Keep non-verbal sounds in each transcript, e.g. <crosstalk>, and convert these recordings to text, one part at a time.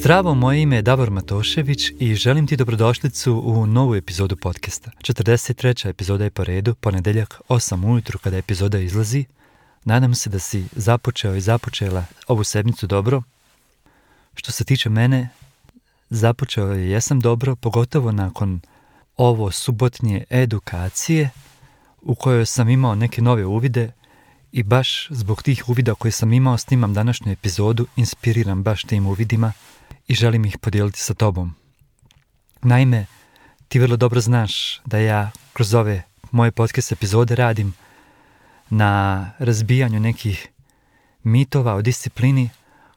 Zdravo, moje ime je Davor Matošević i želim ti dobrodošlicu u novu epizodu podcasta. 43. epizoda je po redu, ponedeljak 8 ujutru kada epizoda izlazi. Nadam se da si započeo i započela ovu sedmicu dobro. Što se tiče mene, započeo je jesam dobro, pogotovo nakon ovo subotnje edukacije u kojoj sam imao neke nove uvide i baš zbog tih uvida koje sam imao snimam današnju epizodu inspiriram baš tim uvidima i želim ih podijeliti sa tobom. Naime, ti vrlo dobro znaš da ja kroz ove moje podcast epizode radim na razbijanju nekih mitova o disciplini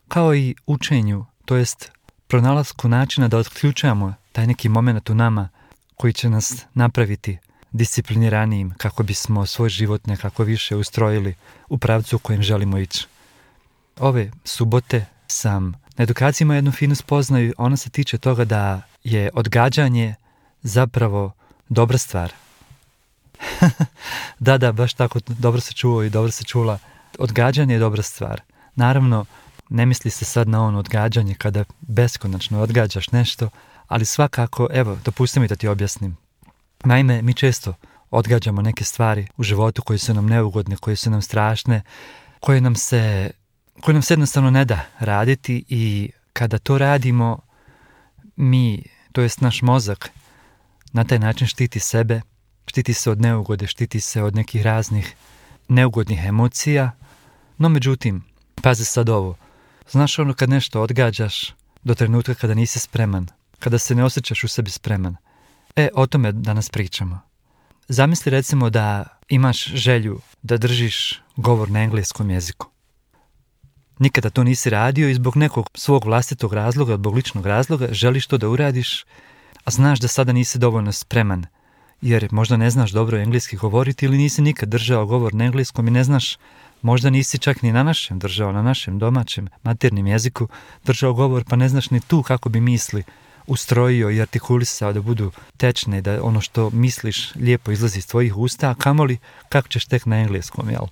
kao i učenju, to jest pronalasku načina da otključujemo taj neki moment u nama koji će nas napraviti discipliniranijim kako bismo svoj život nekako više ustrojili u pravcu u kojem želimo ići. Ove subote sam na edukaciji ima jednu finu spoznaju, ona se tiče toga da je odgađanje zapravo dobra stvar. <laughs> da, da, baš tako, dobro se čuo i dobro se čula. Odgađanje je dobra stvar. Naravno, ne misli se sad na ono odgađanje kada beskonačno odgađaš nešto, ali svakako, evo, dopusti mi da ti objasnim. Naime, mi često odgađamo neke stvari u životu koje su nam neugodne, koje su nam strašne, koje nam se koji nam se jednostavno ne da raditi i kada to radimo, mi, to jest naš mozak, na taj način štiti sebe, štiti se od neugode, štiti se od nekih raznih neugodnih emocija, no međutim, pazi sad ovo, znaš ono kad nešto odgađaš do trenutka kada nisi spreman, kada se ne osjećaš u sebi spreman, e, o tome danas pričamo. Zamisli recimo da imaš želju da držiš govor na engleskom jeziku nikada to nisi radio i zbog nekog svog vlastitog razloga, zbog ličnog razloga, želiš to da uradiš, a znaš da sada nisi dovoljno spreman, jer možda ne znaš dobro engleski govoriti ili nisi nikad držao govor na engleskom i ne znaš, možda nisi čak ni na našem držao, na našem domaćem maternim jeziku držao govor, pa ne znaš ni tu kako bi misli ustrojio i artikulisao da budu tečne, da ono što misliš lijepo izlazi iz tvojih usta, a kamoli kako ćeš tek na engleskom, jel?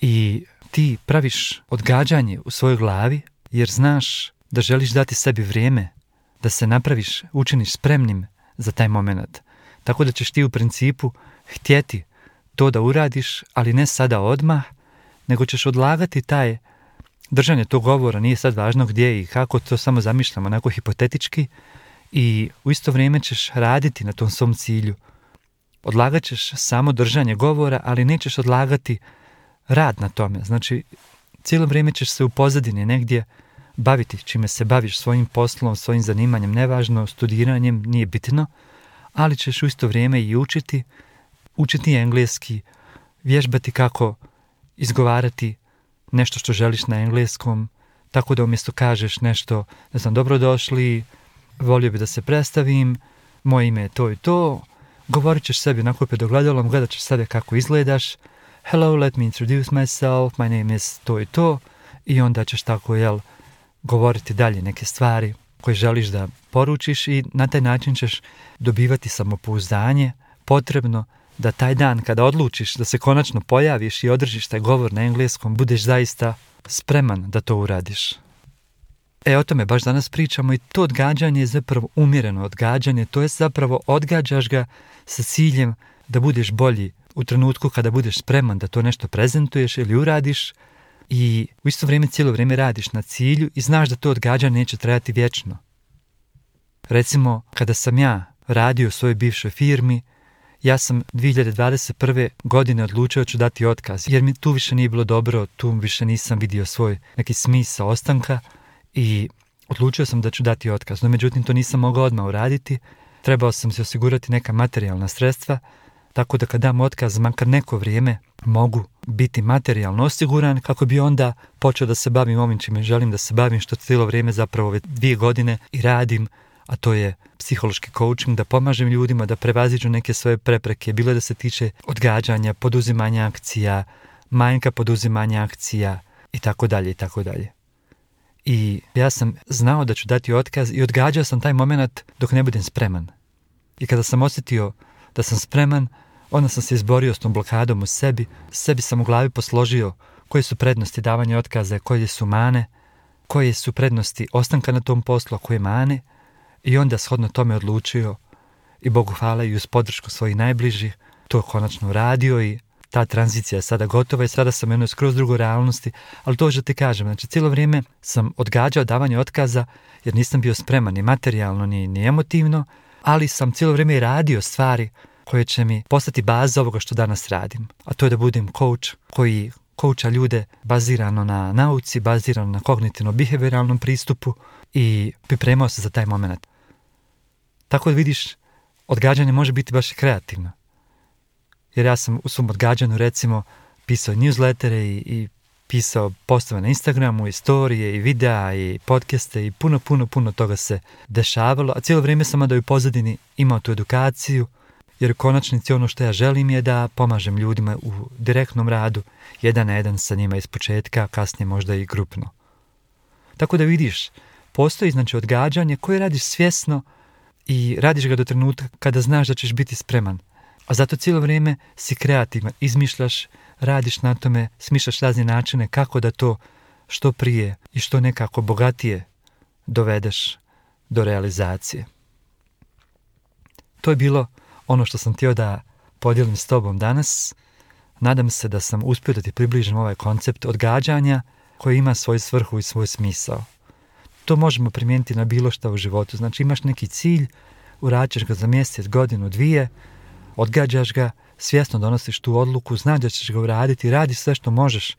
I ti praviš odgađanje u svojoj glavi jer znaš da želiš dati sebi vrijeme da se napraviš, učiniš spremnim za taj moment. Tako da ćeš ti u principu htjeti to da uradiš, ali ne sada odmah, nego ćeš odlagati taj držanje tog govora, nije sad važno gdje i kako, to samo zamišljamo onako hipotetički i u isto vrijeme ćeš raditi na tom svom cilju. Odlagat ćeš samo držanje govora, ali nećeš odlagati rad na tome. Znači, cijelo vrijeme ćeš se u pozadini negdje baviti čime se baviš svojim poslom, svojim zanimanjem, nevažno, studiranjem, nije bitno, ali ćeš u isto vrijeme i učiti, učiti engleski, vježbati kako izgovarati nešto što želiš na engleskom, tako da umjesto kažeš nešto, ne znam, dobrodošli, volio bi da se predstavim, moje ime je to i to, govorit ćeš sebi nakupje dogledalom, gledat ćeš sebe kako izgledaš, hello, let me introduce myself, my name is to i to i onda ćeš tako, jel, govoriti dalje neke stvari koje želiš da poručiš i na taj način ćeš dobivati samopouzdanje potrebno da taj dan kada odlučiš da se konačno pojaviš i održiš taj govor na engleskom, budeš zaista spreman da to uradiš. E, o tome baš danas pričamo i to odgađanje je zapravo umjereno odgađanje, to je zapravo odgađaš ga sa ciljem da budeš bolji u trenutku kada budeš spreman da to nešto prezentuješ ili uradiš i u isto vrijeme cijelo vrijeme radiš na cilju i znaš da to odgađanje neće trajati vječno. Recimo, kada sam ja radio u svojoj bivšoj firmi, ja sam 2021. godine odlučio ću dati otkaz, jer mi tu više nije bilo dobro, tu više nisam vidio svoj neki smisa ostanka i odlučio sam da ću dati otkaz. No, međutim, to nisam mogao odmah uraditi, trebao sam se osigurati neka materijalna sredstva, tako da kad dam otkaz makar neko vrijeme mogu biti materijalno osiguran kako bi onda počeo da se bavim ovim čime želim da se bavim što cijelo vrijeme zapravo dvije godine i radim a to je psihološki coaching, da pomažem ljudima da prevaziđu neke svoje prepreke, bilo da se tiče odgađanja, poduzimanja akcija, manjka poduzimanja akcija i tako dalje i tako dalje. I ja sam znao da ću dati otkaz i odgađao sam taj moment dok ne budem spreman. I kada sam osjetio da sam spreman, onda sam se izborio s tom blokadom u sebi, sebi sam u glavi posložio koje su prednosti davanja otkaza, koje su mane, koje su prednosti ostanka na tom poslu, a koje mane, i onda shodno tome odlučio i Bogu hvala i uz podršku svojih najbližih to konačno uradio i ta tranzicija je sada gotova i sada sam u jednoj skroz drugoj realnosti, ali to že ti kažem, znači cijelo vrijeme sam odgađao davanje otkaza jer nisam bio spreman ni materijalno ni emotivno ali sam cijelo vrijeme radio stvari koje će mi postati baza ovoga što danas radim. A to je da budem coach koji kouča ljude bazirano na nauci, bazirano na kognitivno-behavioralnom pristupu i pripremao se za taj moment. Tako da vidiš, odgađanje može biti baš i kreativno. Jer ja sam u svom odgađanju recimo pisao newslettere i, i pisao postove na Instagramu i storije i videa i podcaste i puno, puno, puno toga se dešavalo, a cijelo vrijeme sam da u pozadini imao tu edukaciju, jer u konačnici ono što ja želim je da pomažem ljudima u direktnom radu, jedan na jedan sa njima iz početka, kasnije možda i grupno. Tako da vidiš, postoji znači odgađanje koje radiš svjesno i radiš ga do trenutka kada znaš da ćeš biti spreman. A zato cijelo vrijeme si kreativan, izmišljaš, radiš na tome, smišljaš razne načine kako da to što prije i što nekako bogatije dovedeš do realizacije. To je bilo ono što sam htio da podijelim s tobom danas. Nadam se da sam uspio da ti približim ovaj koncept odgađanja koji ima svoju svrhu i svoj smisao. To možemo primijeniti na bilo što u životu. Znači imaš neki cilj, uračeš ga za mjesec, godinu, dvije, odgađaš ga svjesno donosiš tu odluku, znaš da ćeš ga uraditi, radi sve što možeš,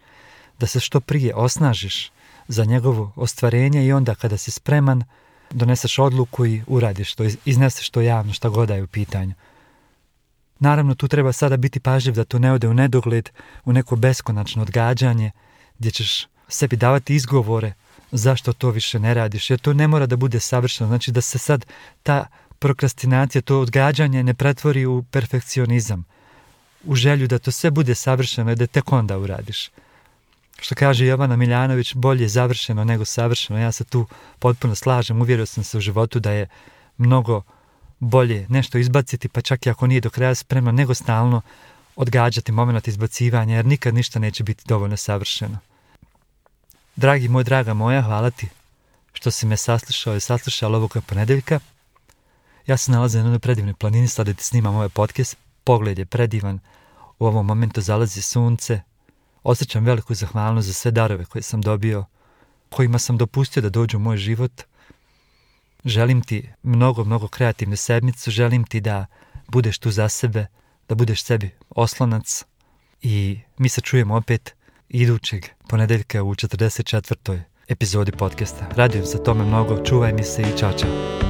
da se što prije osnažiš za njegovo ostvarenje i onda kada si spreman, doneseš odluku i uradiš to, izneseš to javno što god je u pitanju. Naravno, tu treba sada biti pažljiv da to ne ode u nedogled, u neko beskonačno odgađanje, gdje ćeš sebi davati izgovore zašto to više ne radiš, jer to ne mora da bude savršeno. Znači da se sad ta prokrastinacija, to odgađanje ne pretvori u perfekcionizam u želju da to sve bude savršeno i da tek onda uradiš. Što kaže Jovana Miljanović, bolje završeno nego savršeno. Ja se tu potpuno slažem, uvjerio sam se u životu da je mnogo bolje nešto izbaciti, pa čak i ako nije do kraja spremno, nego stalno odgađati moment izbacivanja, jer nikad ništa neće biti dovoljno savršeno. Dragi moj, draga moja, hvala ti što si me saslušao i saslušao ovog ponedeljka. Ja se nalazim na jednoj predivnoj planini, sada ti snimam ovaj podcast, Pogled je predivan, u ovom momentu zalazi sunce. Osjećam veliku zahvalnost za sve darove koje sam dobio, kojima sam dopustio da dođu u moj život. Želim ti mnogo, mnogo kreativne sedmicu, želim ti da budeš tu za sebe, da budeš sebi oslonac i mi se čujemo opet idućeg ponedeljka u 44. epizodi podcasta. Radujem se tome mnogo, čuvaj mi se i čao